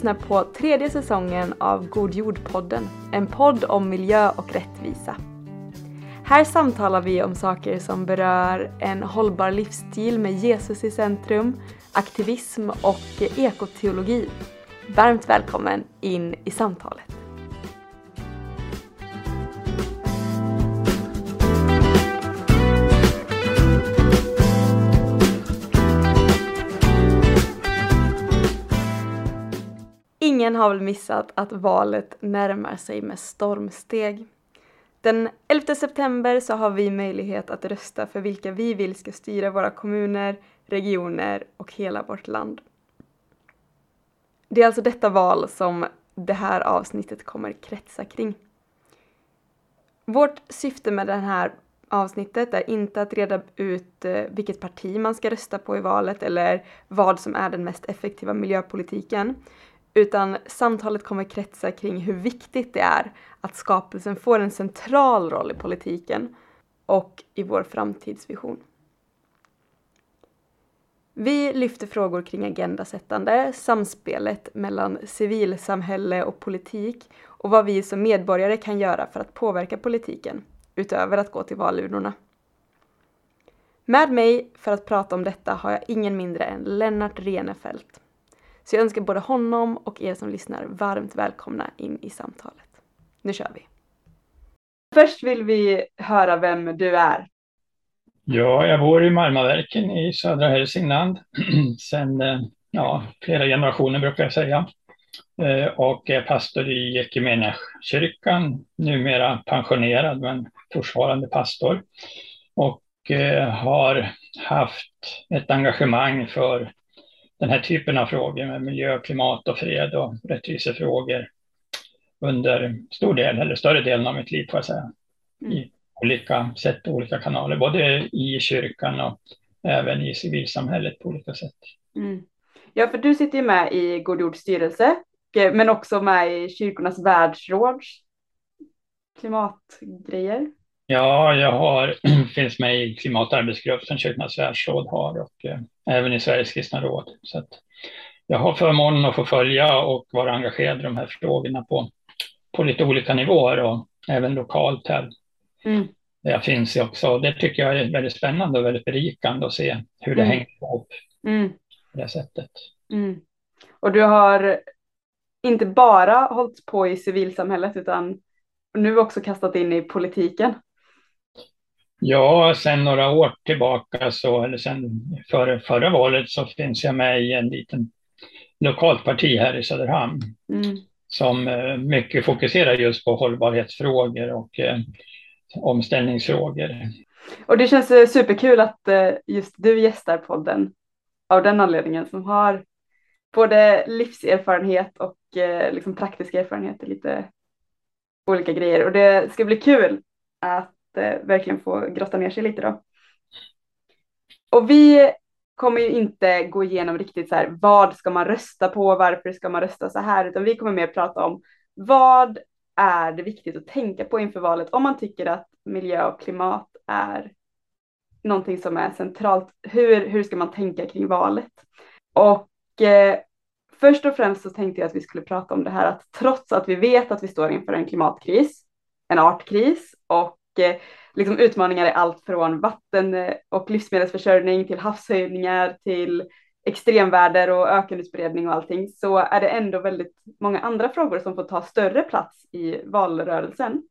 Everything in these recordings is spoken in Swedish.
lyssnar på tredje säsongen av God jord-podden, en podd om miljö och rättvisa. Här samtalar vi om saker som berör en hållbar livsstil med Jesus i centrum, aktivism och ekoteologi. Varmt välkommen in i samtalet. Ingen har väl missat att valet närmar sig med stormsteg. Den 11 september så har vi möjlighet att rösta för vilka vi vill ska styra våra kommuner, regioner och hela vårt land. Det är alltså detta val som det här avsnittet kommer kretsa kring. Vårt syfte med det här avsnittet är inte att reda ut eh, vilket parti man ska rösta på i valet eller vad som är den mest effektiva miljöpolitiken, utan samtalet kommer kretsa kring hur viktigt det är att skapelsen får en central roll i politiken och i vår framtidsvision. Vi lyfter frågor kring agendasättande, samspelet mellan civilsamhälle och politik och vad vi som medborgare kan göra för att påverka politiken, utöver att gå till valurnorna. Med mig för att prata om detta har jag ingen mindre än Lennart Renefelt. Så jag önskar både honom och er som lyssnar varmt välkomna in i samtalet. Nu kör vi! Först vill vi höra vem du är. Ja, jag bor i Marmaverken i södra Hälsingland sedan eh, ja, flera generationer brukar jag säga. Eh, och är pastor i kyrkan, numera pensionerad men fortfarande pastor. Och eh, har haft ett engagemang för den här typen av frågor med miljö, klimat och fred och rättvisefrågor under stor del, eller större delen av mitt liv får jag säga. Mm. I olika sätt och olika kanaler, både i kyrkan och även i civilsamhället på olika sätt. Mm. Ja, för du sitter ju med i God Jords styrelse, men också med i kyrkornas världsråds klimatgrejer. Ja, jag har, finns med i klimatarbetsgrupp som Kyrkornas världsråd har och eh, även i Sveriges kristna råd. Så jag har förmånen att få följa och vara engagerad i de här frågorna på, på lite olika nivåer och även lokalt här. Mm. Där jag finns också. Det tycker jag är väldigt spännande och väldigt berikande att se hur det mm. hänger ihop mm. på det sättet. Mm. Och du har inte bara hållit på i civilsamhället utan nu också kastat in i politiken. Ja, sedan några år tillbaka, så, eller sen före förra valet, så finns jag med i en liten lokalt parti här i Söderhamn mm. som eh, mycket fokuserar just på hållbarhetsfrågor och eh, omställningsfrågor. Och det känns eh, superkul att eh, just du gästar podden av den anledningen som har både livserfarenhet och liksom praktiska erfarenheter, lite olika grejer. Och det ska bli kul att eh, verkligen få grotta ner sig lite då. Och vi kommer ju inte gå igenom riktigt så här, vad ska man rösta på, varför ska man rösta så här, utan vi kommer mer prata om vad är det viktigt att tänka på inför valet om man tycker att miljö och klimat är någonting som är centralt. Hur, hur ska man tänka kring valet? Och eh, först och främst så tänkte jag att vi skulle prata om det här att trots att vi vet att vi står inför en klimatkris, en artkris och Eh, liksom utmaningar i allt från vatten eh, och livsmedelsförsörjning till havshöjningar till extremväder och ökenutbredning och allting så är det ändå väldigt många andra frågor som får ta större plats i valrörelsen.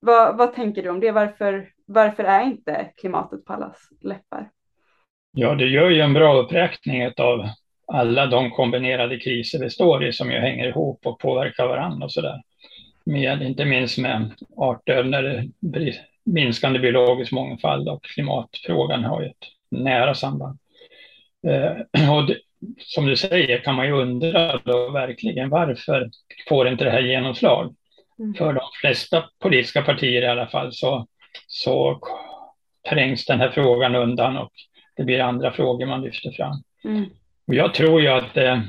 Vad, vad tänker du om det? Varför, varför är inte klimatet på allas läppar? Ja, det gör ju en bra uppräkning av alla de kombinerade kriser vi står i som ju hänger ihop och påverkar varandra och så där med, inte minst med artdöd, minskande biologisk mångfald och klimatfrågan har ju ett nära samband. Eh, och det, som du säger kan man ju undra då verkligen varför får inte det här genomslag? Mm. För de flesta politiska partier i alla fall så, så trängs den här frågan undan och det blir andra frågor man lyfter fram. Mm. Jag tror ju att eh,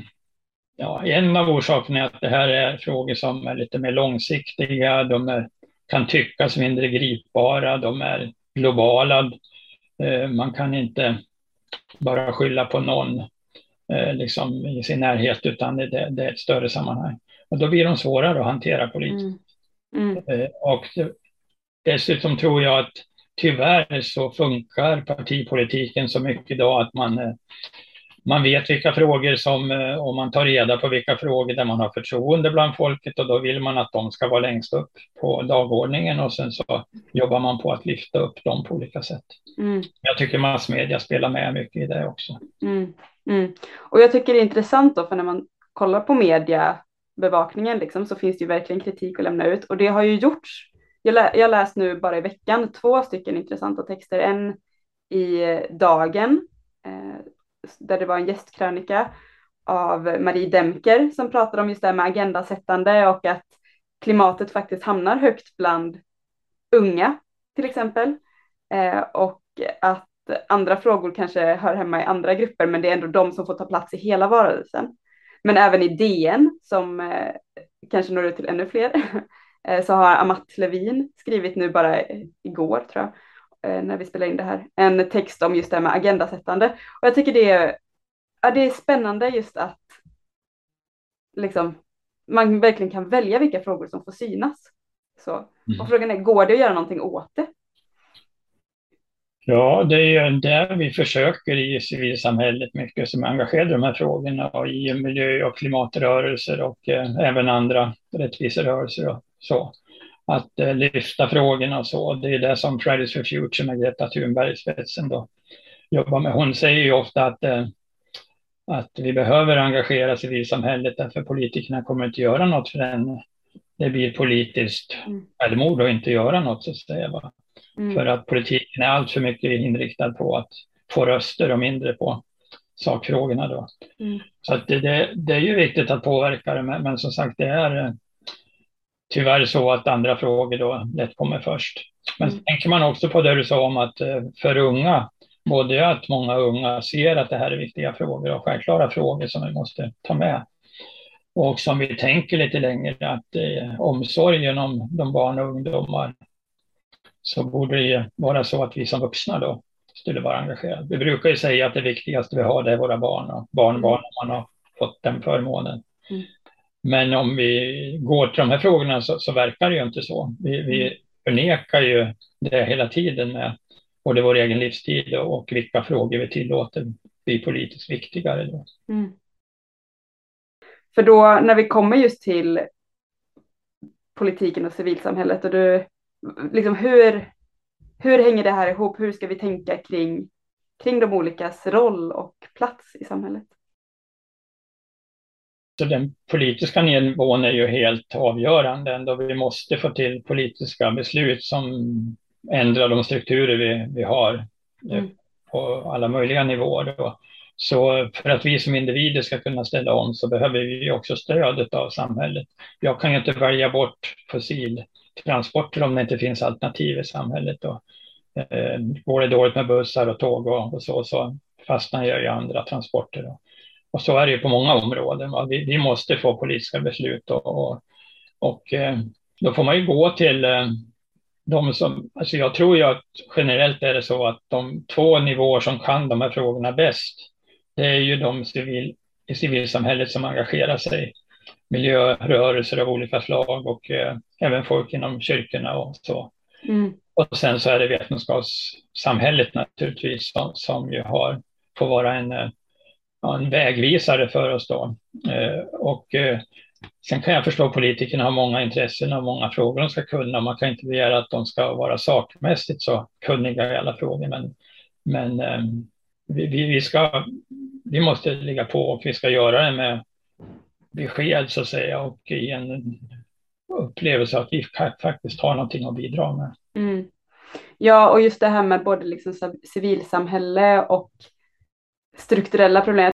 Ja, en av orsakerna är att det här är frågor som är lite mer långsiktiga, de är, kan tyckas mindre gripbara, de är globala. Eh, man kan inte bara skylla på någon eh, liksom i sin närhet, utan det, det, är ett större sammanhang. Och då blir de svårare att hantera politiskt. Mm. Mm. Eh, och dessutom tror jag att tyvärr så funkar partipolitiken så mycket idag att man man vet vilka frågor som, eh, och man tar reda på vilka frågor där man har förtroende bland folket och då vill man att de ska vara längst upp på dagordningen och sen så jobbar man på att lyfta upp dem på olika sätt. Mm. Jag tycker massmedia spelar med mycket i det också. Mm. Mm. Och jag tycker det är intressant då, för när man kollar på mediebevakningen liksom, så finns det ju verkligen kritik att lämna ut och det har ju gjorts. Jag, lä jag läst nu bara i veckan två stycken intressanta texter, en i Dagen eh, där det var en gästkrönika av Marie Demker som pratade om just det här med agendasättande och att klimatet faktiskt hamnar högt bland unga till exempel. Eh, och att andra frågor kanske hör hemma i andra grupper men det är ändå de som får ta plats i hela varelsen. Men även i DN som eh, kanske når ut till ännu fler eh, så har Amat Levin skrivit nu bara igår tror jag när vi spelar in det här, en text om just det här med agendasättande. Och jag tycker det är, ja, det är spännande just att liksom, man verkligen kan välja vilka frågor som får synas. Så. Mm. Och frågan är, går det att göra någonting åt det? Ja, det är ju där vi försöker i civilsamhället mycket som är engagerade i de här frågorna och i miljö och klimatrörelser och eh, även andra rättviserörelser och så att eh, lyfta frågorna och så. Det är det som Fridays for Future med Greta Thunberg i spetsen då jobbar med. Hon säger ju ofta att, eh, att vi behöver engagera civilsamhället därför politikerna kommer inte göra något förrän det blir politiskt mm. självmord och inte göra något så att säga. Mm. För att politiken är allt för mycket inriktad på att få röster och mindre på sakfrågorna då. Mm. Så det, det, det, är ju viktigt att påverka det, men, men som sagt det är eh, tyvärr så att andra frågor då lätt kommer först. Men mm. tänker man också på det du sa om att eh, för unga, både att många unga ser att det här är viktiga frågor och självklara frågor som vi måste ta med. Och som vi tänker lite längre att eh, omsorgen om de barn och ungdomar så borde det vara så att vi som vuxna då skulle vara engagerade. Vi brukar ju säga att det viktigaste vi har det är våra barn och barnbarn om man har fått den förmånen. Mm. Men om vi går till de här frågorna så, så verkar det ju inte så. Vi, vi mm. förnekar ju det hela tiden med både vår egen livstid och vilka frågor vi tillåter bli politiskt viktigare. Då. Mm. För då när vi kommer just till politiken och civilsamhället och du, liksom hur, hur hänger det här ihop? Hur ska vi tänka kring, kring de olikas roll och plats i samhället? Så den politiska nivån är ju helt avgörande ändå. Vi måste få till politiska beslut som ändrar de strukturer vi, vi har eh, mm. på alla möjliga nivåer. Då. Så för att vi som individer ska kunna ställa om så behöver vi också stödet av samhället. Jag kan ju inte välja bort fossiltransporter om det inte finns alternativ i samhället. Då. Eh, går det dåligt med bussar och tåg och, och så, så fastnar jag i andra transporter. Då. Och så är det ju på många områden. Vi, vi, måste få politiska beslut och, och, och eh, då får man ju gå till eh, de som, alltså jag tror ju att generellt är det så att de två nivåer som kan de här frågorna bäst, det är ju de civil, i civilsamhället som engagerar sig, miljörörelser av olika slag och eh, även folk inom kyrkorna och så. Mm. Och sen så är det vetenskapssamhället naturligtvis som, som ju har, får vara en eh, en vägvisare för oss då. Eh, och eh, sen kan jag förstå att politikerna har många intressen och många frågor de ska kunna. Man kan inte begära att de ska vara sakmässigt så kunniga i alla frågor, men, men eh, vi, vi, ska, vi måste ligga på och vi ska göra det med besked så att säga och i en upplevelse att vi faktiskt har någonting att bidra med. Mm. Ja, och just det här med både liksom civilsamhälle och strukturella problem.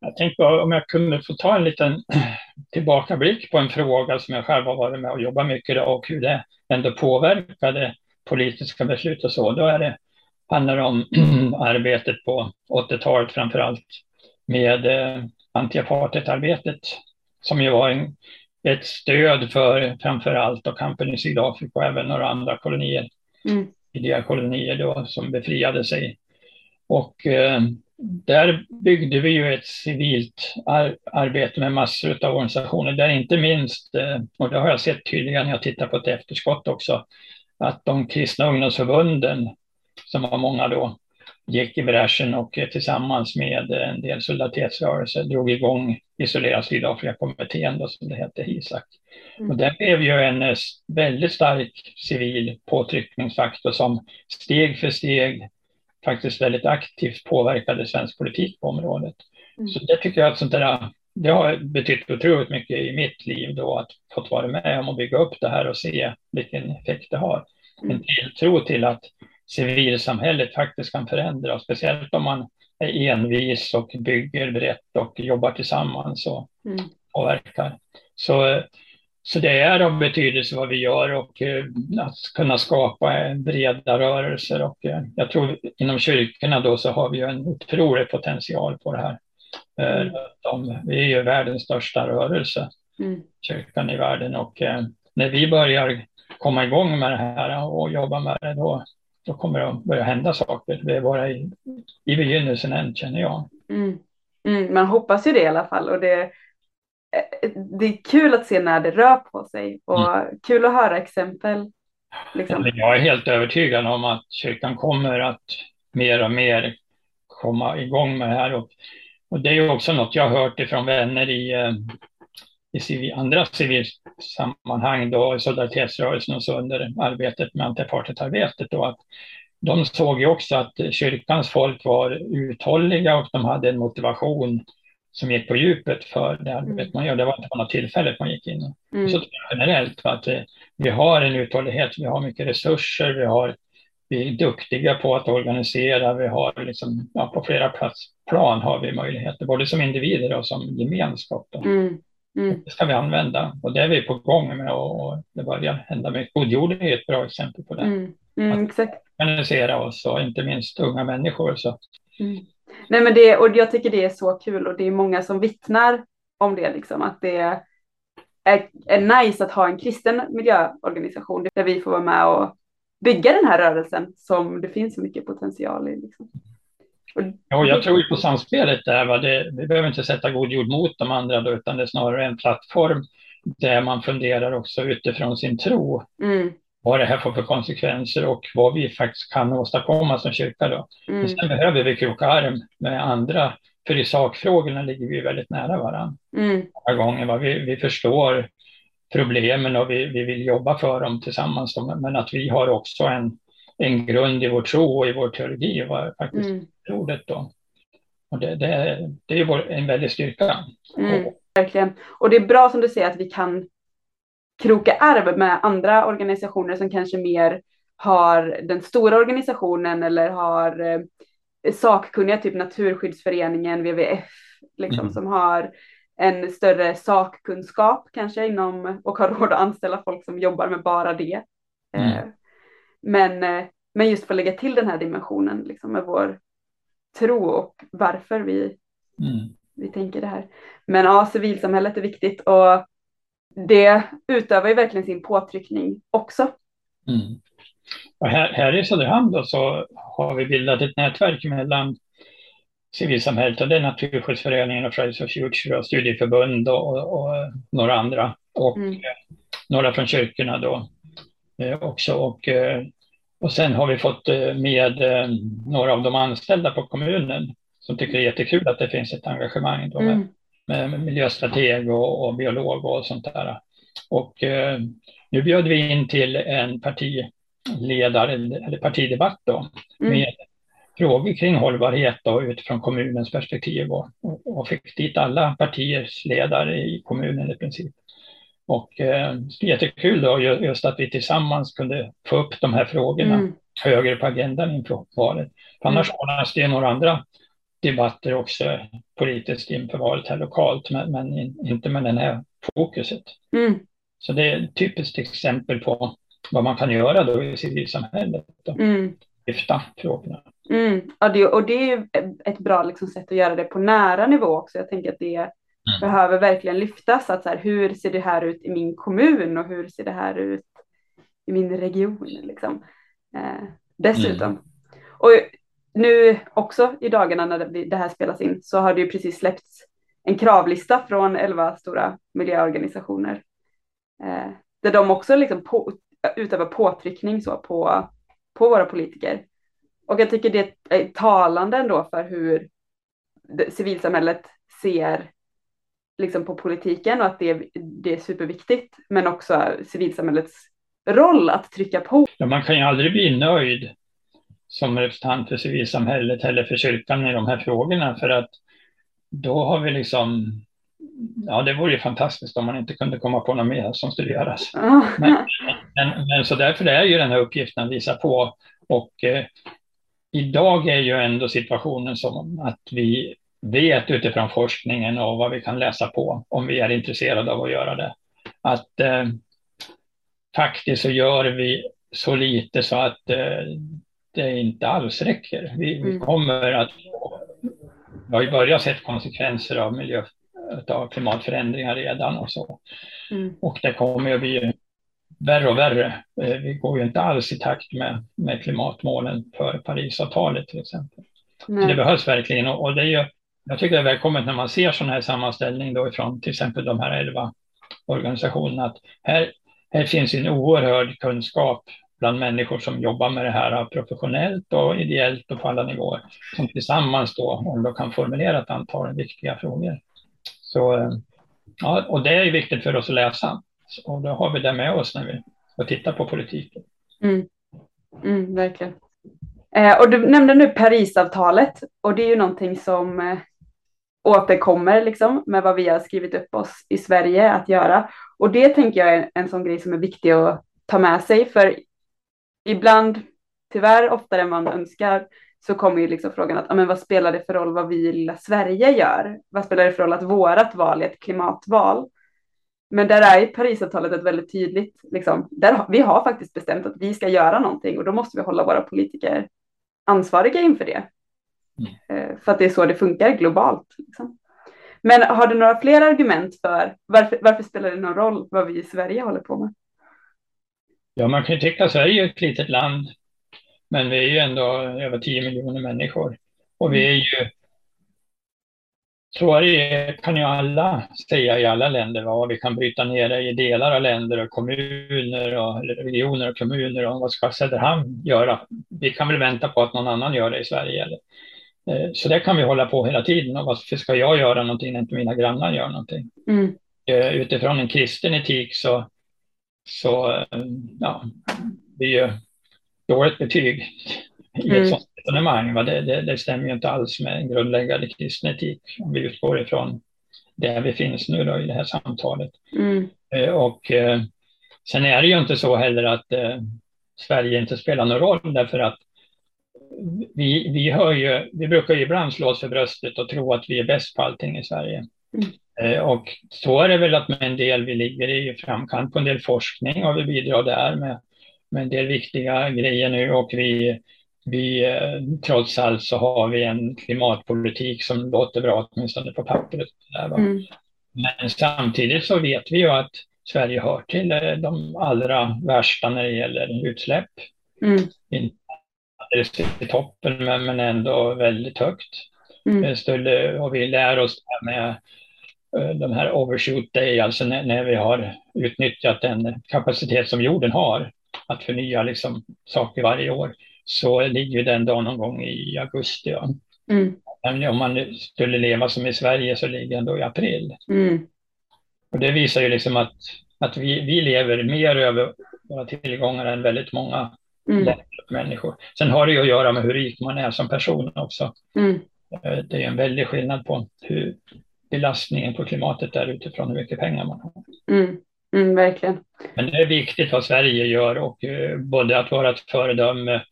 Jag tänkte om jag kunde få ta en liten tillbakablick på en fråga som jag själv har varit med och jobbat mycket och hur det ändå påverkade politiska beslut och så. Då är det, handlar det om arbetet på 80-talet framför allt med eh, anti-apartheid-arbetet som ju var en, ett stöd för framför allt och kampen i Sydafrika och även några andra kolonier, mm. kolonier då, som befriade sig. Och eh, där byggde vi ju ett civilt ar arbete med massor av organisationer, där inte minst, eh, och det har jag sett tydligare när jag tittar på ett efterskott också, att de kristna ungdomsförbunden, som var många då, gick i bräschen och tillsammans med en del solidaritetsrörelser drog igång Isolera Sydafrika-kommittén, då, som det hette, HISAK. Mm. Och det blev ju en eh, väldigt stark civil påtryckningsfaktor som steg för steg faktiskt väldigt aktivt påverkade svensk politik på området. Mm. Så det tycker jag att sånt där, det har betytt otroligt mycket i mitt liv då att fått vara med om att bygga upp det här och se vilken effekt det har. Mm. En tilltro till att civilsamhället faktiskt kan förändras, speciellt om man är envis och bygger brett och jobbar tillsammans och mm. påverkar. Så, så det är av betydelse vad vi gör och eh, att kunna skapa breda rörelser. Och, eh, jag tror inom kyrkorna då så har vi en otrolig potential på det här. Eh. De, vi är ju världens största rörelse, mm. kyrkan i världen och när vi börjar komma igång med det här och jobba med det då, då kommer det att börja hända saker. Det är bara i, i begynnelsen än, känner jag. Mm. Mm, man hoppas ju det i alla fall. Och det, det är kul att se när det rör på sig och mm. kul att höra exempel. Liksom. Jag är helt övertygad om att kyrkan kommer att mer och mer komma igång med det här. Och, och det är ju också något jag har hört ifrån vänner i eh, i civil, andra civilsammanhang, då, i solidaritetsrörelsen och så under arbetet med antiapartheidarbetet, att de såg ju också att kyrkans folk var uthålliga och de hade en motivation som gick på djupet för det arbetet mm. man gör. Det var inte bara tillfället man gick in. Mm. Så generellt, att eh, vi har en uthållighet, vi har mycket resurser, vi, har, vi är duktiga på att organisera, vi har liksom, ja, på flera plan har vi möjligheter, både som individer och som gemenskap. Mm. Mm. Det ska vi använda och det är vi på gång med och det börjar hända mycket. Godjorden är ett bra exempel på det. Mm. Mm, exakt. organisera oss och inte minst unga människor. Så. Nej, men det, och jag tycker det är så kul och det är många som vittnar om det, liksom, att det är, är nice att ha en kristen miljöorganisation där vi får vara med och bygga den här rörelsen som det finns så mycket potential i. Liksom. Ja, jag tror ju på samspelet där. Va? Det, vi behöver inte sätta god jord mot de andra då, utan det är snarare en plattform där man funderar också utifrån sin tro. Mm. Vad det här får för konsekvenser och vad vi faktiskt kan åstadkomma som kyrka. Då. Mm. Men sen behöver vi kroka arm med andra, för i sakfrågorna ligger vi väldigt nära varandra. Mm. Gånger, va? Vi, vi förstår problemen och vi, vi vill jobba för dem tillsammans. Då, men att vi har också en, en grund i vår tro och i vår teologi var faktiskt mm ordet då. Och det, det, det är vår, en väldig styrka. Mm, verkligen. Och det är bra som du säger att vi kan kroka arv med andra organisationer som kanske mer har den stora organisationen eller har eh, sakkunniga, typ Naturskyddsföreningen, WWF, liksom, mm. som har en större sakkunskap kanske inom och har råd att anställa folk som jobbar med bara det. Mm. Eh, men, eh, men just för att lägga till den här dimensionen liksom, med vår tro och varför vi, mm. vi tänker det här. Men ja, civilsamhället är viktigt och det utövar ju verkligen sin påtryckning också. Mm. Här, här, i Söderhamn då så har vi bildat ett nätverk mellan civilsamhället och det är Naturskyddsföreningen och Fridays for Future och studieförbund och, och, och några andra och mm. några från kyrkorna då eh, också. Och eh, och sen har vi fått eh, med eh, några av de anställda på kommunen som tycker det är jättekul att det finns ett engagemang då mm. Miljöstrateg och, och, biolog och sånt där. Och eh, nu bjöd vi in till en partiledare eller partidebatt då mm. med frågor kring hållbarhet då, utifrån kommunens perspektiv och, och, och fick dit alla partiers ledare i kommunen i princip. Och eh, jättekul då just att vi tillsammans kunde få upp de här frågorna mm. högre på agendan inför valet. Annars mm. ordnas det några andra debatter också politiskt inför valet här lokalt, men, men inte med den här fokuset. Mm. Så det är ett typiskt exempel på vad man kan göra då i civilsamhället. Då. Mm. Lyfta frågorna. Mm. Ja, det, och det är ett bra liksom, sätt att göra det på nära nivå också. Jag tänker att det mm. behöver verkligen lyftas. Att så här, hur ser det här ut i min kommun och hur ser det här ut i min region? Liksom. Eh, dessutom. Mm. Och nu också i dagarna när det här spelas in så har det ju precis släppts en kravlista från elva stora miljöorganisationer eh, där de också liksom på, utövar påtryckning så på, på våra politiker. Och jag tycker det är talande ändå för hur civilsamhället ser liksom på politiken och att det, det är superviktigt, men också civilsamhällets roll att trycka på. Ja, man kan ju aldrig bli nöjd som representant för civilsamhället eller för kyrkan i de här frågorna för att då har vi liksom Ja, det vore ju fantastiskt om man inte kunde komma på något mer som skulle göras. Men, men, men, så därför är ju den här uppgiften att visa på och eh, idag är ju ändå situationen som att vi vet utifrån forskningen och vad vi kan läsa på om vi är intresserade av att göra det. Att eh, faktiskt så gör vi så lite så att eh, det inte alls räcker. Vi, mm. vi kommer att vi har ju börjat se konsekvenser av miljö, av klimatförändringar redan och så. Mm. Och det kommer att bli värre och värre. Eh, vi går ju inte alls i takt med, med klimatmålen för Parisavtalet till exempel. Så det behövs verkligen och det är ju, jag tycker det är välkommet när man ser sådana här sammanställning då ifrån till exempel de här elva organisationerna att här, här finns en oerhörd kunskap bland människor som jobbar med det här professionellt och ideellt och på alla nivåer som tillsammans då, då kan formulera ett antal viktiga frågor. Så, eh, ja, och det är viktigt för oss att läsa och då har vi det med oss när vi ska titta på politiken. Mm. Mm, verkligen. Eh, och du nämnde nu Parisavtalet och det är ju någonting som eh, återkommer liksom med vad vi har skrivit upp oss i Sverige att göra. Och det tänker jag är en sån grej som är viktig att ta med sig för ibland, tyvärr oftare än man önskar, så kommer ju liksom frågan att men vad spelar det för roll vad vi i lilla Sverige gör? Vad spelar det för roll att vårat val är ett klimatval? Men där är Parisavtalet ett väldigt tydligt, liksom, där, vi har faktiskt bestämt att vi ska göra någonting och då måste vi hålla våra politiker ansvariga inför det. Mm. Eh, för att det är så det funkar globalt. Liksom. Men har du några fler argument för varför, varför spelar det någon roll vad vi i Sverige håller på med? Ja, man kan ju tycka att Sverige är ett litet land, men vi är ju ändå över 10 miljoner människor. Och vi är ju, så kan ju alla säga i alla länder, vad vi kan bryta ner det i delar av länder och kommuner och regioner och kommuner och vad ska Söderhamn göra? Vi kan väl vänta på att någon annan gör det i Sverige. Eller? Eh, så det kan vi hålla på hela tiden och varför ska jag göra någonting när inte mina grannar gör någonting? Mm. Eh, utifrån en kristen etik så så eh, ja, det är ju dåligt betyg i ett mm. sådant resonemang. Det, det, det, stämmer ju inte alls med en grundläggande kristen etik om vi utgår ifrån där vi finns nu då i det här samtalet. Mm. Eh, och eh, sen är det ju inte så heller att eh, Sverige inte spelar någon roll därför att vi, vi, ju, vi brukar ju ibland slå oss för bröstet och tro att vi är bäst på allting i Sverige. Mm. Eh, och så är det väl att med en del, vi ligger i framkant på en del forskning och vi bidrar där med, med en del viktiga grejer nu och vi, vi eh, trots allt så har vi en klimatpolitik som låter bra åtminstone på pappret. Där, mm. Men samtidigt så vet vi ju att Sverige hör till eh, de allra värsta när det gäller utsläpp. Mm. Inte i toppen men, men ändå väldigt högt. Mm. Skulle, och vi lär oss med de här overshoot day, alltså när, när, vi har utnyttjat den kapacitet som jorden har att förnya liksom saker varje år, så ligger den då någon gång i augusti. Ja. Mm. Men om man skulle leva som i Sverige så ligger den då i april. Mm. Och det visar ju liksom att, att vi, vi lever mer över våra tillgångar än väldigt många mm. människor. Sen har det ju att göra med hur rik man är som person också. Mm. Eh, det är en väldig skillnad på hur, belastningen på klimatet där utifrån hur mycket pengar man har. Mm, mm, verkligen. Men det är viktigt vad Sverige gör och uh, både att vara ett föredöme,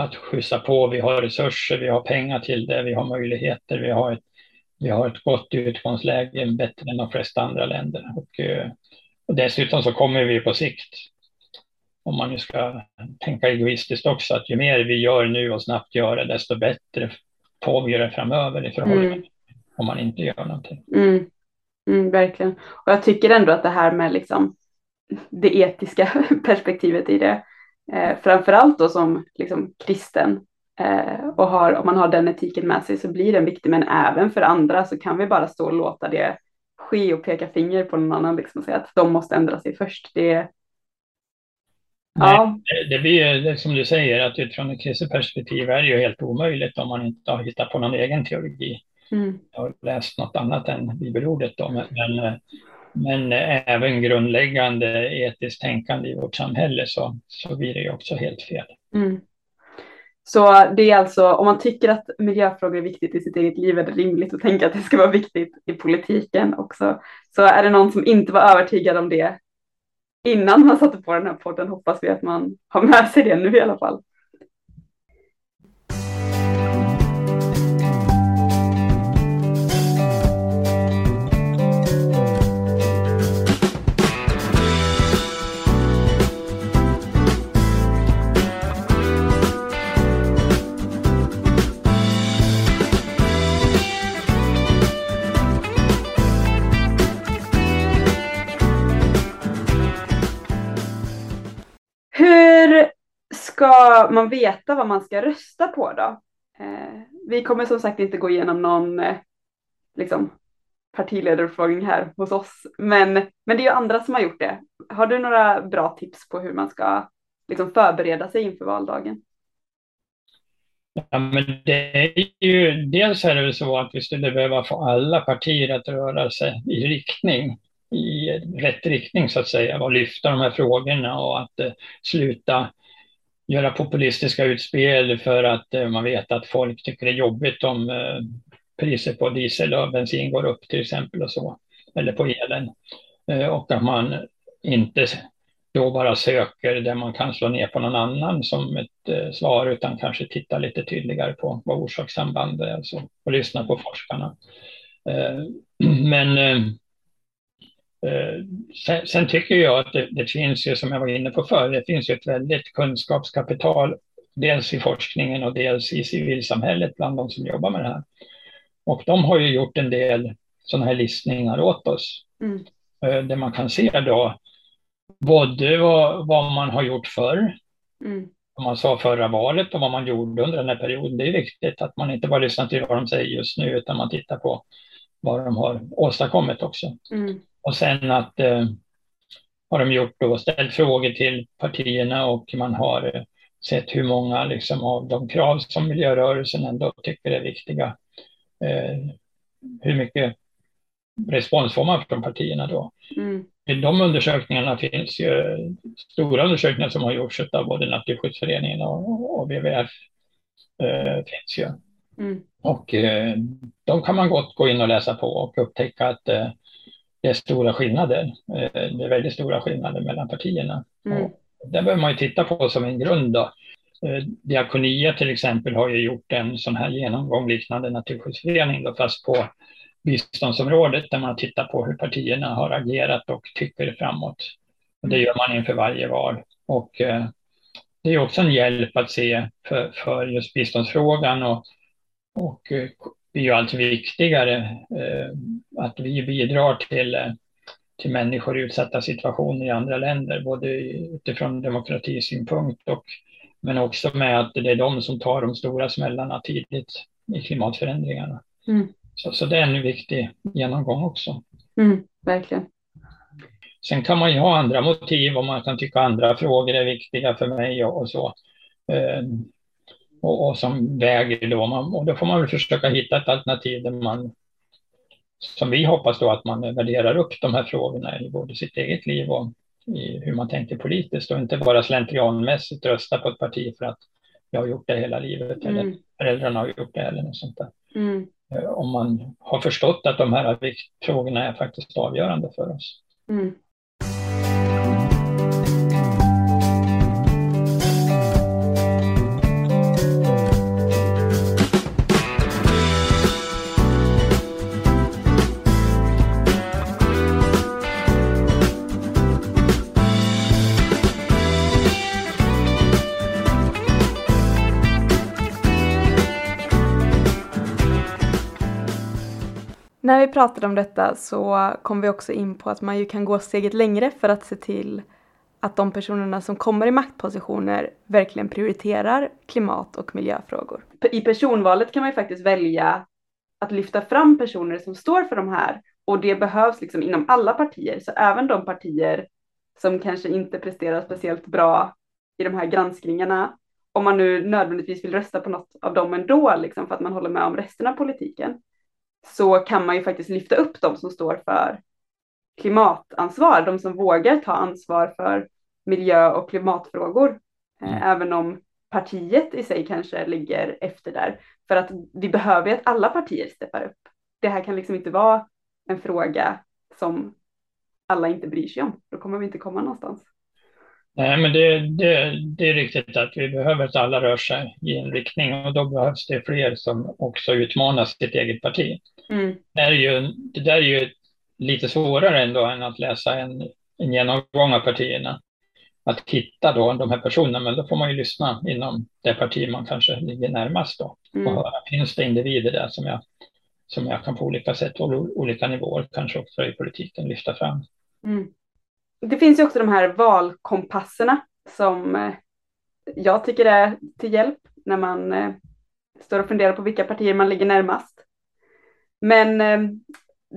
att skjutsa på, vi har resurser, vi har pengar till det, vi har möjligheter, vi har ett, vi har ett gott utgångsläge, bättre än de flesta andra länder. Och, uh, och dessutom så kommer vi på sikt, om man nu ska tänka egoistiskt också, att ju mer vi gör nu och snabbt gör det, desto bättre får vi det framöver i förhållande mm om man inte gör någonting. Mm. Mm, verkligen. Och jag tycker ändå att det här med liksom det etiska perspektivet i det, eh, framförallt då som liksom kristen, Eh, och har, om man har den etiken med sig så blir den viktig, men även för andra så kan vi bara stå och låta det ske och peka finger på någon annan liksom och säga att de måste ändra sig först. Det, ja. det blir ju som du säger att utifrån ett kristet perspektiv är det ju helt omöjligt om man inte har hittat på någon egen teologi. Mm. Jag har läst något annat än bibelordet då, men, men, men även grundläggande etiskt tänkande i vårt samhälle så, så blir det ju också helt fel. Mm. Så det är alltså, om man tycker att miljöfrågor är viktigt i sitt eget liv är det rimligt att tänka att det ska vara viktigt i politiken också. Så är det någon som inte var övertygad om det innan man satte på den här podden hoppas vi att man har med sig det nu i alla fall. Ska man veta vad man ska rösta på då? Eh, vi kommer som sagt inte gå igenom någon eh, liksom, partiledarfrågning här hos oss, men, men det är ju andra som har gjort det. Har du några bra tips på hur man ska liksom, förbereda sig inför valdagen? Ja, men det är ju, dels är det väl så att vi skulle behöva få alla partier att röra sig i riktning, i rätt riktning så att säga, och lyfta de här frågorna och att eh, sluta göra populistiska utspel för att eh, man vet att folk tycker det är jobbigt om eh, priset på diesel och bensin går upp till exempel och så, eller på elen. Eh, och att man inte då bara söker där man kan slå ner på någon annan som ett eh, svar utan kanske titta lite tydligare på vad orsakssambandet är alltså, och, så, och lyssna på forskarna. Eh, men eh, sen, sen, tycker jag att det, det, finns ju, som jag var inne på förr, det finns ju ett väldigt kunskapskapital, dels i forskningen och dels i civilsamhället bland de som jobbar med det här. Och de har ju gjort en del sådana här listningar åt oss, mm. Eh, där man kan se då både vad, vad man har gjort förr, mm. vad man sa förra valet och vad man gjorde under den här perioden. Det är viktigt att man inte bara lyssnar till vad de säger just nu, utan man tittar på vad de har åstadkommit också. Mm. Och sen att eh, har de gjort då, ställt frågor till partierna och man har eh, sett hur många liksom, av de krav som miljörörelsen ändå tycker är viktiga. Eh, hur mycket respons får man från partierna då? Mm. I de undersökningarna finns ju stora undersökningar som har gjorts av både Naturskyddsföreningen och, och WWF. Eh, finns ju. Mm. Och eh, de kan man gott gå in och läsa på och upptäcka att eh, det är stora skillnader. Eh, det är väldigt stora skillnader mellan partierna. Mm. Det behöver man ju titta på som en grund. Då. Eh, Diakonia till exempel har ju gjort en sån här genomgång liknande Naturskyddsförening, då, fast på biståndsområdet där man tittar på hur partierna har agerat och tycker framåt. Och det gör man inför varje val. Och eh, det är också en hjälp att se för, för just biståndsfrågan och, och blir ju allt viktigare eh, att vi bidrar till, eh, till människor i utsatta situationer i andra länder, både utifrån demokratisynpunkt och men också med att det är de som tar de stora smällarna tidigt i klimatförändringarna. Mm. Så, så det är en viktig genomgång också. Mm, verkligen. Sen kan man ju ha andra motiv och man kan tycka andra frågor är viktiga för mig och, och så. Och, och som väger då. Man, och då får man väl försöka hitta ett alternativ där man, som vi hoppas då, att man värderar upp de här frågorna i både sitt eget liv och i hur man tänker politiskt och inte bara slentrianmässigt rösta på ett parti för att jag har gjort det hela livet mm. eller föräldrarna har gjort det eller något sånt där. Mm. Eh, om man har förstått att de här frågorna är faktiskt avgörande för oss. Mm. När vi pratade om detta så kom vi också in på att man ju kan gå steget längre för att se till att de personerna som kommer i maktpositioner verkligen prioriterar klimat och miljöfrågor. I personvalet kan man ju faktiskt välja att lyfta fram personer som står för de här. Och det behövs liksom inom alla partier, så även de partier som kanske inte presterar speciellt bra i de här granskningarna, om man nu nödvändigtvis vill rösta på något av dem ändå, liksom för att man håller med om resten av politiken, så kan man ju faktiskt lyfta upp de som står för klimatansvar, de som vågar ta ansvar för miljö och klimatfrågor, eh, mm. även om partiet i sig kanske ligger efter där. För att vi behöver att alla partier steppar upp. Det här kan liksom inte vara en fråga som alla inte bryr sig om. Då kommer vi inte komma någonstans. Nej, men det, det, det är riktigt att vi behöver att alla rör sig i en riktning och då behövs det fler som också utmanar sitt eget parti. Mm. Det, är ju, det där är ju lite svårare ändå än att läsa en, en genomgång av partierna. Att hitta då de här personerna, men då får man ju lyssna inom det parti man kanske ligger närmast då. Mm. Och höra, finns det individer där som jag, som jag kan på olika sätt, och olika nivåer, kanske också i politiken, lyfta fram. Mm. Det finns ju också de här valkompasserna som eh, jag tycker är till hjälp när man eh, står och funderar på vilka partier man ligger närmast. Men eh,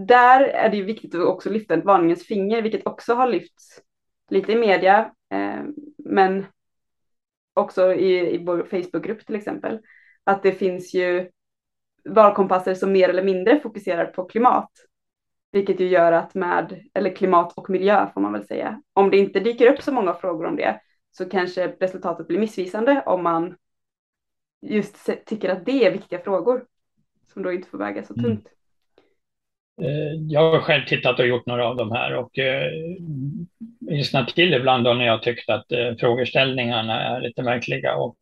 där är det ju viktigt att också lyfta ett varningens finger, vilket också har lyfts lite i media, men också i, i vår Facebookgrupp till exempel, att det finns ju valkompasser som mer eller mindre fokuserar på klimat vilket ju gör att med, eller klimat och miljö får man väl säga, om det inte dyker upp så många frågor om det så kanske resultatet blir missvisande om man just tycker att det är viktiga frågor som då inte får väga så mm. tungt. Mm. Jag har själv tittat och gjort några av de här och eh, lyssnat till ibland då när jag tyckte att eh, frågeställningarna är lite märkliga och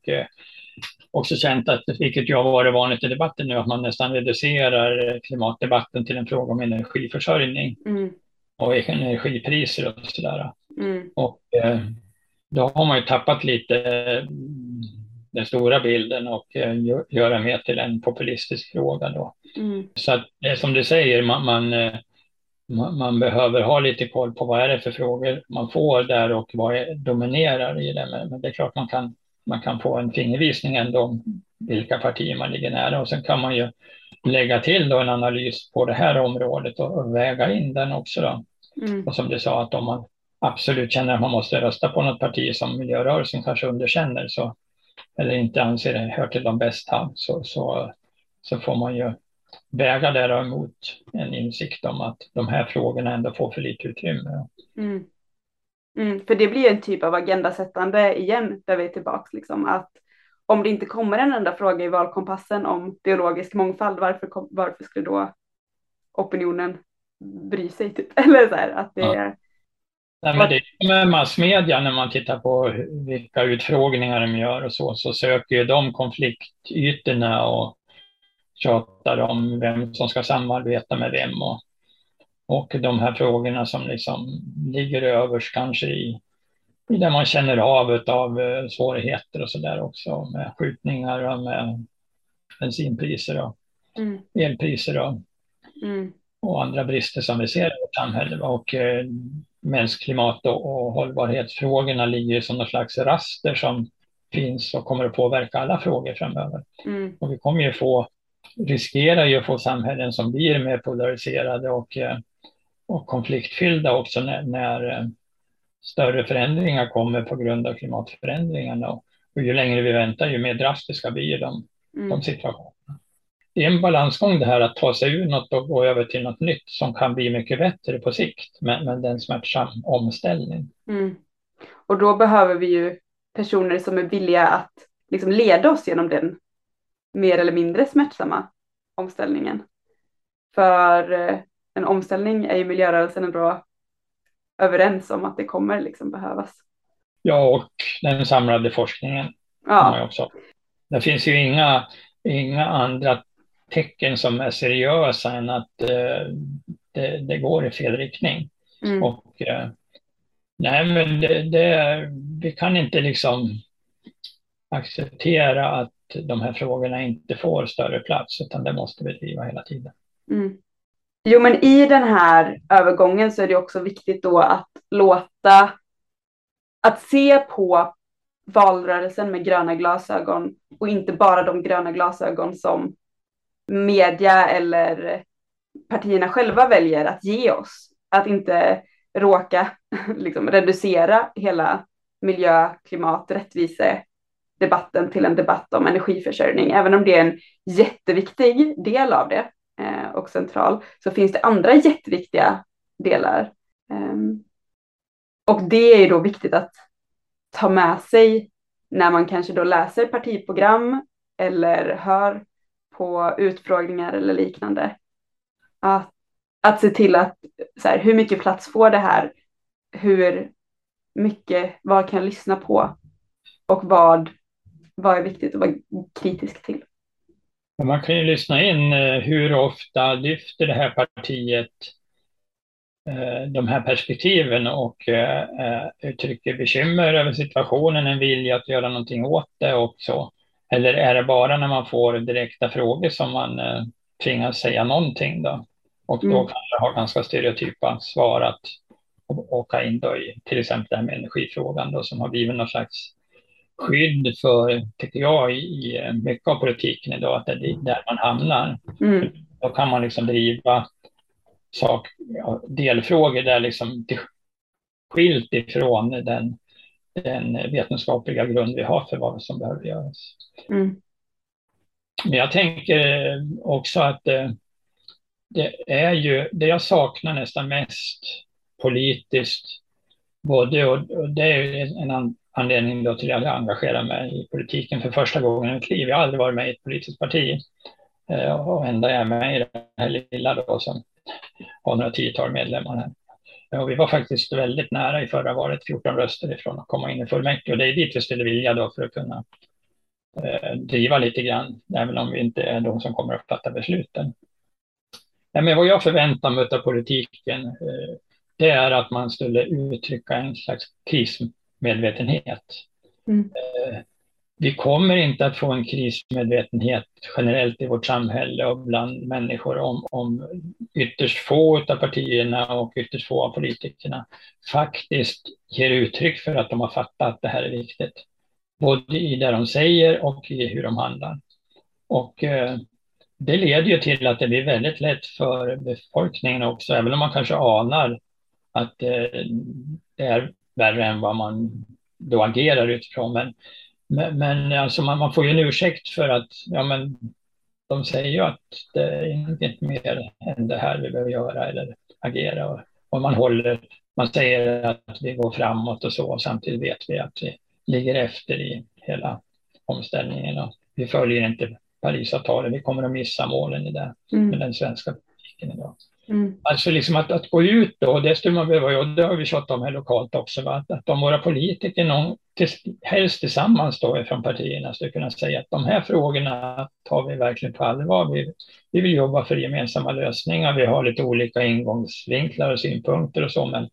också känt att, vilket har varit vanligt i debatten nu, att man nästan reducerar klimatdebatten till en fråga om energiförsörjning mm. och energipriser och sådär. Mm. Och eh, då har man ju tappat lite mm, den stora bilden och eh, göra mer till en populistisk fråga då. Mm. Så att, som du säger, man, man, eh, man, man, behöver ha lite koll på vad är det för frågor man får där och vad är, dominerar i det. Men det är klart man kan man kan få en fingervisning ändå om vilka partier man ligger nära och sen kan man ju lägga till då en analys på det här området och, väga in den också. Då. Mm. Och som du sa, att om man absolut känner att man måste rösta på något parti som miljörörelsen kanske underkänner så, eller inte anser det hör till de bästa så, så, så får man ju väga det emot en insikt om att de här frågorna ändå får för lite utrymme. Mm. Mm, för det blir en typ av agendasättande igen, där vi är tillbaka liksom att om det inte kommer en enda fråga i valkompassen om biologisk mångfald, varför, varför skulle då opinionen bry sig? Typ? Eller så här, att det ja. är... Nej, men det är med massmedia, när man tittar på vilka utfrågningar de gör och så, så söker ju de konfliktytorna och tjatar om vem som ska samarbeta med vem och och de här frågorna som liksom ligger överst kanske i, i det man känner av av eh, svårigheter och så där också med skjutningar och med bensinpriser och mm. elpriser och, mm. och andra brister som vi ser i vårt samhälle. Och eh, mänskligt och, och hållbarhetsfrågorna ligger som någon slags raster som finns och kommer att påverka alla frågor framöver. Mm. Och vi kommer ju få, riskerar ju att få samhällen som blir mer polariserade och eh, och konfliktfyllda också när, när eh, större förändringar kommer på grund av klimatförändringarna. Och, ju längre vi väntar, ju mer drastiska blir de, mm. de situationerna. Det är en balansgång det här att ta sig ur något och gå över till något nytt som kan bli mycket bättre på sikt, men, men det är en smärtsam omställning. Mm. Och då behöver vi ju personer som är villiga att liksom leda oss genom den mer eller mindre smärtsamma omställningen. För eh, en omställning är ju miljörörelsen ändå överens om att det kommer liksom behövas. Ja, och den samlade forskningen. Ja. Också. Det finns ju inga, inga andra tecken som är seriösa än att eh, det, det, går i fel riktning. Mm. Och eh, nej, men det, det, vi kan inte liksom acceptera att de här frågorna inte får större plats, utan det måste vi driva hela tiden. Mm. Jo, men i den här övergången så är det också viktigt då att låta att se på valrörelsen med gröna glasögon och inte bara de gröna glasögon som media eller partierna själva väljer att ge oss. Att inte råka liksom, reducera hela miljö, klimat, rättvise debatten till en debatt om energiförsörjning. Även om det är en jätteviktig del av det Eh, och central så finns det andra jätteviktiga delar. Eh, och det är då viktigt att ta med sig när man kanske då läser partiprogram eller hör på utfrågningar eller liknande. Att, att se till att så här, hur mycket plats får det här? Hur mycket, vad kan jag lyssna på? Och vad, vad är viktigt att vara kritisk till? Man kan ju lyssna in eh, hur ofta lyfter det här partiet eh, de här perspektiven och eh, uttrycker bekymmer över situationen, en vilja att göra någonting åt det och så. Eller är det bara när man får direkta frågor som man tvingas säga någonting då? Och då mm. kan det ha ganska stereotypa svar att åka in då i till exempel det här med energifrågan då, som har blivit någon slags skydd för, tycker jag, i, mycket av politiken idag, att det är där man hamnar. Mm. Då kan man liksom driva sak, delfrågor där liksom skilt ifrån den, den vetenskapliga grund vi har för vad som behöver göras. Mm. Men jag tänker också att eh, det är ju, det jag saknar nästan mest politiskt, både, och, det är ju en anledning då till att jag engagerar mig i politiken för första gången i mitt liv. Jag har aldrig varit med i ett politiskt parti eh, och ändå är jag med i det här lilla då som har några tiotal medlemmar här. Och vi var faktiskt väldigt nära i förra valet, 14 röster ifrån att komma in i fullmäktige och det är dit vi skulle vilja då för att kunna eh, driva lite grann, även om vi inte är de som kommer att fatta besluten. men vad jag förväntar mig av politiken, eh, det är att man skulle uttrycka en slags krismedvetenhet. Mm. Eh, vi kommer inte att få en krismedvetenhet generellt i vårt samhälle och bland människor om, om ytterst få av partierna och ytterst få av politikerna faktiskt ger uttryck för att de har fattat att det här är viktigt. Både i det de säger och i hur de handlar. Och eh, det leder ju till att det blir väldigt lätt för befolkningen också, även om man kanske anar att eh, det är värre än vad man då agerar utifrån. Men, men, men alltså man, man, får ju en ursäkt för att ja, men de säger ju att det är inget mer än det här vi behöver göra eller agera. Och, och man, håller, man säger att vi går framåt och så, och samtidigt vet vi att vi ligger efter i hela omställningen. Och vi följer inte Parisavtalet, vi kommer att missa målen i det mm. med den svenska politiken idag. Mm. Alltså liksom att, att gå ut då, det skulle man behöva, och det har vi tjatat om här lokalt också, va? att, att om våra politiker, någon, till, helst tillsammans då från partierna, skulle kunna säga att de här frågorna tar vi verkligen på allvar. Vi, vi vill jobba för gemensamma lösningar, vi har lite olika ingångsvinklar och synpunkter och så, men,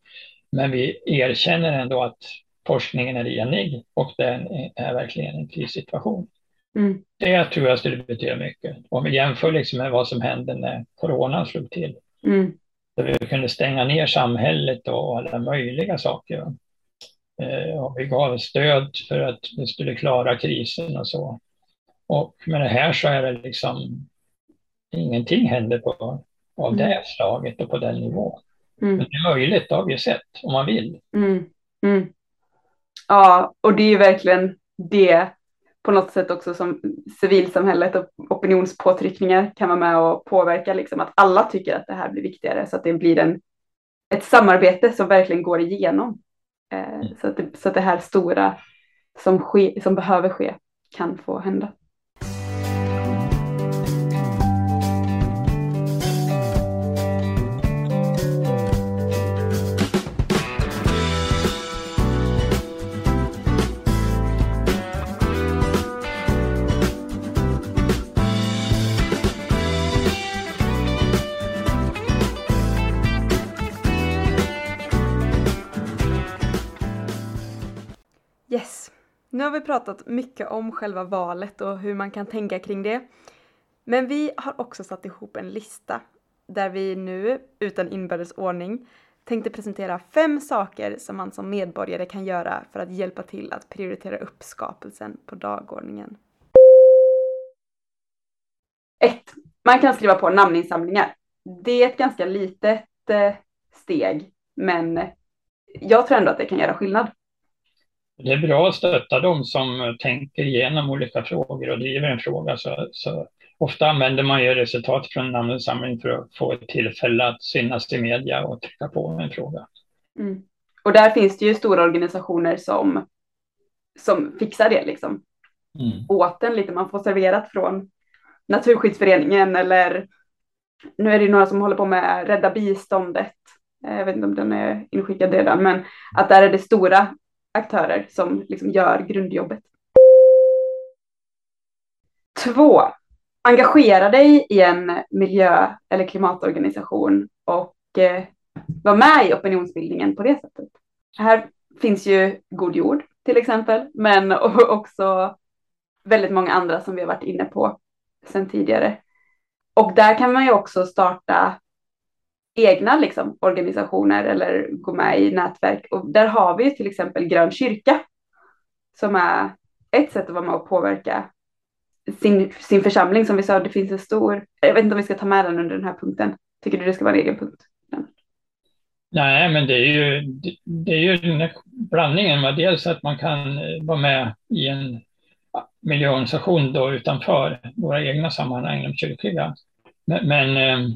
men vi erkänner ändå att forskningen är enig och det är verkligen en krissituation. Mm. Det tror jag skulle betyda mycket. Om vi jämför liksom med vad som hände när coronan slog till. Mm. Där vi kunde stänga ner samhället och alla möjliga saker. Eh, och vi gav stöd för att vi skulle klara krisen och så. Och med det här så är det liksom ingenting händer på, av mm. det slaget och på den nivån. Mm. Men det är möjligt, det har vi sett, om man vill. Mm. mm. Ja, och det är verkligen det på något sätt också som civilsamhället och opinionspåtryckningar kan vara med och påverka liksom att alla tycker att det här blir viktigare så att det blir en, ett samarbete som verkligen går igenom. Eh, mm. så, att det, så att det här stora som, ske, som behöver ske kan få hända. Vi pratat mycket om själva valet och hur man kan tänka kring det. Men vi har också satt ihop en lista där vi nu, utan inbördes ordning, tänkte presentera fem saker som man som medborgare kan göra för att hjälpa till att prioritera upp skapelsen på dagordningen. 1. Man kan skriva på namninsamlingar. Det är ett ganska litet eh, steg, men jag tror ändå att det kan göra skillnad. Det är bra att stötta dem som tänker igenom olika frågor och driver en fråga. Så, så ofta använder man ju resultat från en namninsamling för att få ett tillfälle att synas i media och trycka på en fråga. Mm. Och där finns det ju stora organisationer som, som fixar det liksom. Mm. Åt en lite, man får serverat från Naturskyddsföreningen eller nu är det några som håller på med Rädda biståndet. Eh, jag vet inte om den är inskickad redan, men att där är det stora aktörer som liksom gör grundjobbet. Två, engagera dig i en miljö eller klimatorganisation och eh, var med i opinionsbildningen på det sättet. Här finns ju God jord till exempel, men också väldigt många andra som vi har varit inne på sedan tidigare. Och där kan man ju också starta egna liksom, organisationer eller gå med i nätverk. Och där har vi till exempel Grön kyrka som är ett sätt att vara med och påverka sin, sin församling. Som vi sa, det finns en stor, jag vet inte om vi ska ta med den under den här punkten. Tycker du det ska vara en egen punkt? Nej, men det är ju, det är ju den blandningen. Dels att man kan vara med i en miljöorganisation då utanför våra egna sammanhang, de kyrkliga. Men, men, eh,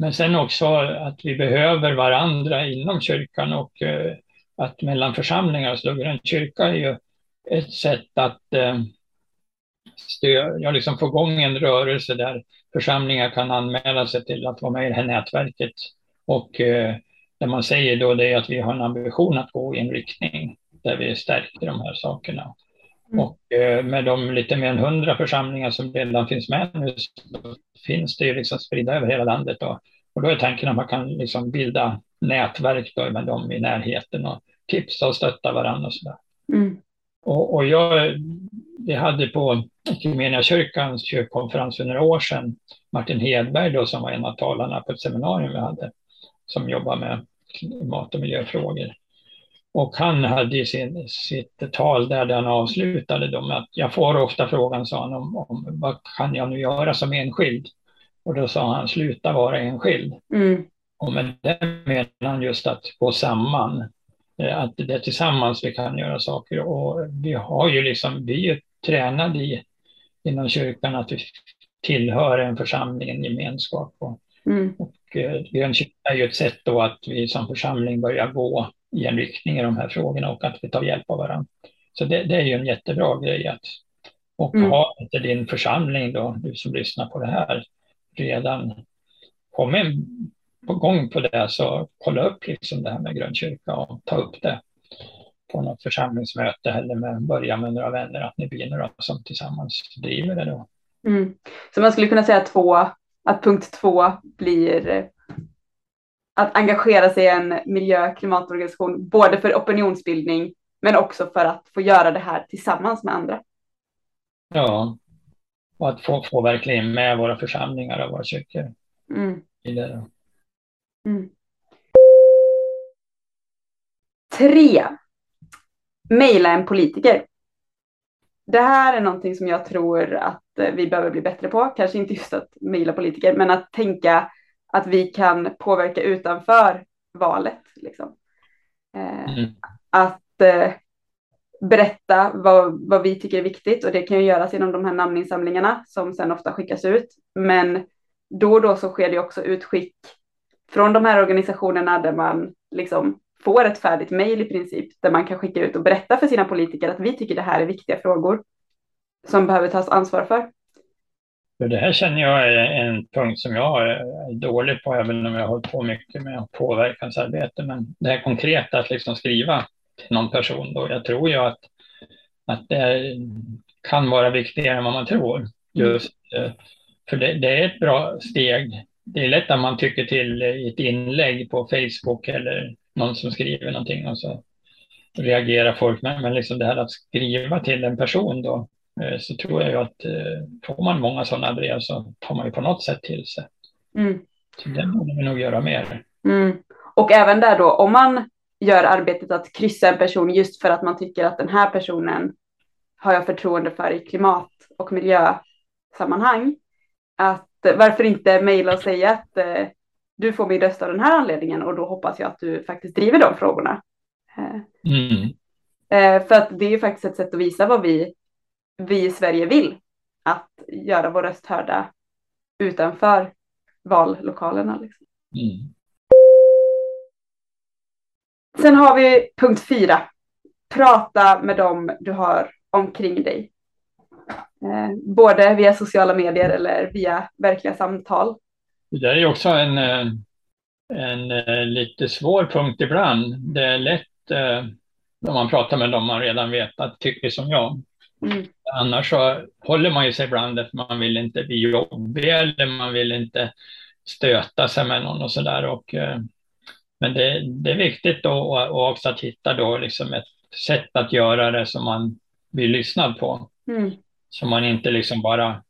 men sen också att vi behöver varandra inom kyrkan och eh, att mellan församlingar, så en kyrka är ju ett sätt att eh, stöd, stödja, liksom få igång en rörelse där församlingar kan anmäla sig till att vara med i det här nätverket. Och eh, det man säger då det är att vi har en ambition att gå i en riktning där vi stärker de här sakerna. Mm. Och eh, med de lite mer än hundra församlingar som redan finns med nu så finns det ju liksom spridda över hela landet. Då. Och då är tanken att man kan liksom bilda nätverk då med dem i närheten och tipsa och stötta varandra och sådär. Mm. Och, och jag, vi hade på kyrkans kyrkkonferens för några år sedan Martin Hedberg då som var en av talarna på ett seminarium vi hade som jobbar med klimat och miljöfrågor. Och han hade sin, sitt tal där han avslutade då med att jag får ofta frågan, sa han, om, om vad kan jag nu göra som enskild? Och då sa han, sluta vara enskild. Mm. Och med det menar han just att gå samman. Eh, att det är tillsammans vi kan göra saker. Och vi har ju liksom, vi är tränade i, inom kyrkan att vi tillhör en församling, en gemenskap. Och, mm. och eh, är ju ett sätt då att vi som församling börjar gå i en riktning i de här frågorna och att vi tar hjälp av varandra. Så det, det är ju en jättebra grej att och mm. har inte din församling då, du som lyssnar på det här, redan kommit på gång på det så kolla upp liksom det här med grönkyrka och ta upp det på något församlingsmöte eller med, börja med några vänner, att ni blir några som tillsammans driver det då. Mm. Så man skulle kunna säga två, att punkt två blir att engagera sig i en miljö klimatorganisation, både för opinionsbildning men också för att få göra det här tillsammans med andra. Ja, och att få, få verkligen med våra församlingar och våra kyrkor mm. i det. Mm. Tre. Mejla en politiker. Det här är någonting som jag tror att vi behöver bli bättre på. Kanske inte just att mejla politiker, men att tänka att vi kan påverka utanför valet. Liksom. Eh, mm. Att eh, berätta vad, vad vi tycker är viktigt och det kan ju göras genom de här namninsamlingarna som sen ofta skickas ut. Men då och då så sker det också utskick från de här organisationerna där man liksom får ett färdigt mejl i princip där man kan skicka ut och berätta för sina politiker att vi tycker det här är viktiga frågor som behöver tas ansvar för. För det här känner jag är en punkt som jag är dålig på, även om jag har hållit på mycket med påverkansarbete. Men det här konkreta, att liksom skriva till någon person, då, jag tror ju att, att det kan vara viktigare än vad man tror. Just, eh, för det, det är ett bra steg. Det är lätt att man tycker till i ett inlägg på Facebook eller någon som skriver någonting och så reagerar folk. Men, men liksom det här att skriva till en person då, så tror jag ju att eh, får man många sådana brev så tar man ju på något sätt till sig. Mm. Så det borde vi nog göra mer. Mm. Och även där då, om man gör arbetet att kryssa en person just för att man tycker att den här personen har jag förtroende för i klimat och miljösammanhang. Att varför inte mejla och säga att eh, du får min röst av den här anledningen och då hoppas jag att du faktiskt driver de frågorna. Eh, Mm. eh, för att det är ju faktiskt ett sätt att visa vad vi, vi i Sverige vill. Att göra vår röst hörda utanför vallokalerna. Liksom. Mm. Sen har vi punkt fyra. Prata med dem du har omkring dig. Eh, både via sociala medier eller via verkliga samtal. Det där är också en, eh, en eh, lite svår punkt ibland. Det är lätt eh, när man pratar med dem man redan vet att tycker som jag. Mm. Annars så håller man ju sig ibland att man vill inte bli jobbig eller man vill inte stöta sig med någon och sådär. Och, eh, men det, det är viktigt då och, också att hitta då liksom ett sätt att göra det som man blir lyssnad på. Mm. Så man inte liksom bara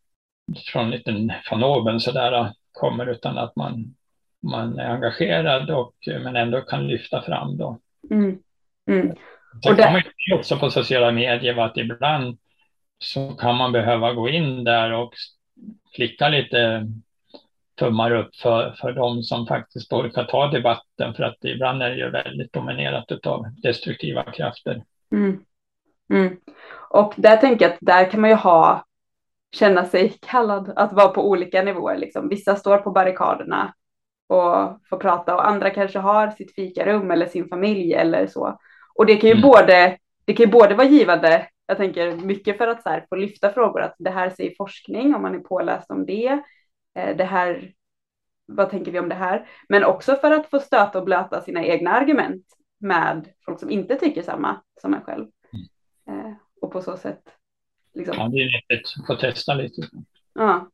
från liten från oben sådär kommer utan att man, man är engagerad och men ändå kan lyfta fram då. Mm. Mm. Sen kan man ju också på sociala medier att ibland så kan man behöva gå in där och klicka lite tummar upp för, för de som faktiskt orkar ta debatten för att ibland är det ju väldigt dominerat av destruktiva krafter. Mm. Mm. Och där tänker jag att där kan man ju ha, känna sig kallad att vara på olika nivåer. Liksom. Vissa står på barrikaderna och får prata och andra kanske har sitt fikarum eller sin familj eller så. Och det kan ju, Mm. både, det kan ju både vara givande, jag tänker mycket för att så här, få lyfta frågor, att det här säger forskning om man är påläst om det. Eh, Det här, vad tänker vi om det här? Men också för att få stöta och blöta sina egna argument med folk som inte tycker samma som en själv. Eh, och på så sätt liksom, Ja, det är nyttigt att få testa lite. Ja.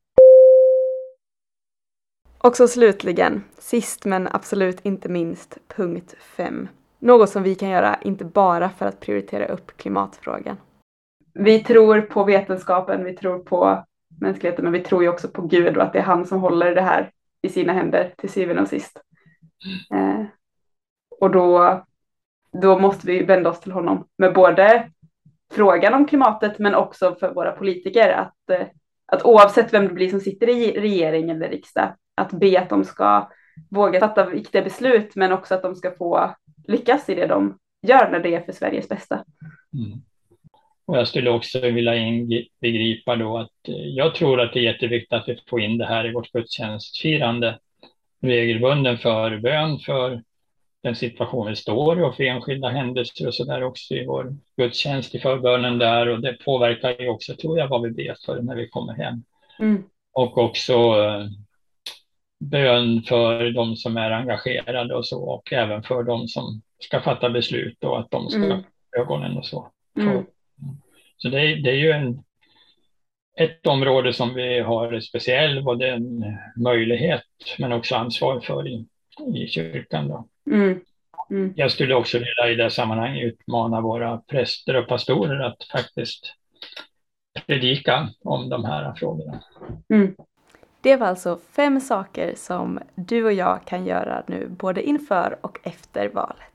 Och så slutligen, sist men absolut inte minst, punkt 5. Något som vi kan göra inte bara för att prioritera upp klimatfrågan. Vi tror på vetenskapen, vi tror på mänskligheten, men vi tror ju också på Gud och att det är han som håller det här i sina händer till syvende och sist. Eh, och då, då måste vi vända oss till honom med både frågan om klimatet men också för våra politiker att, eh, att oavsett vem det blir som sitter i regering eller riksdag att be att de ska våga fatta viktiga beslut men också att de ska få lyckas i det de gör när det är för Sveriges bästa. Mm. Och jag skulle också vilja inbegripa då att eh, jag tror att det är jätteviktigt att vi får in det här i vårt gudstjänstfirande. Regelbunden förbön för den situation vi står i och för enskilda händelser och så där också i vår gudstjänst i förbönen där och det påverkar ju också tror jag vad vi ber för när vi kommer hem. Mm. Och också eh, bön för de som är engagerade och så och även för de som ska fatta beslut och att de ska Mm. ögonen och så. Mm. Så det är, det är ju en, ett område som vi har speciell både en möjlighet men också ansvar för i, i kyrkan. Då. Mm. Mm. Jag skulle också vilja i det sammanhanget utmana våra präster och pastorer att faktiskt predika om de här frågorna. Mm. Det var alltså fem saker som du och jag kan göra nu både inför och efter valet.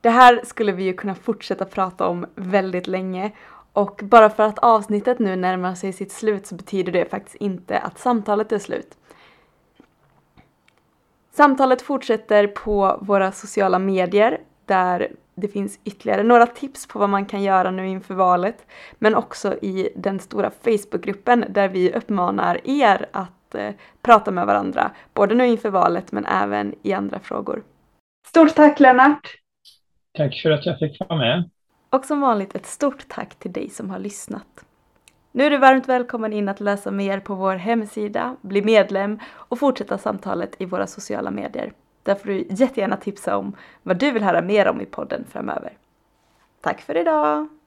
Det här skulle vi ju kunna fortsätta prata om väldigt länge och bara för att avsnittet nu närmar sig sitt slut så betyder det faktiskt inte att samtalet är slut. Samtalet fortsätter på våra sociala medier där det finns ytterligare några tips på vad man kan göra nu inför valet, men också i den stora Facebookgruppen där vi uppmanar er att eh, prata med varandra, både nu inför valet men även i andra frågor. Stort tack Lennart! Tack för att jag fick vara med. Och som vanligt ett stort tack till dig som har lyssnat. Nu är du varmt välkommen in att läsa mer på vår hemsida, bli medlem och fortsätta samtalet i våra sociala medier. Där får du jättegärna tipsa om vad du vill höra mer om i podden framöver. Tack för idag!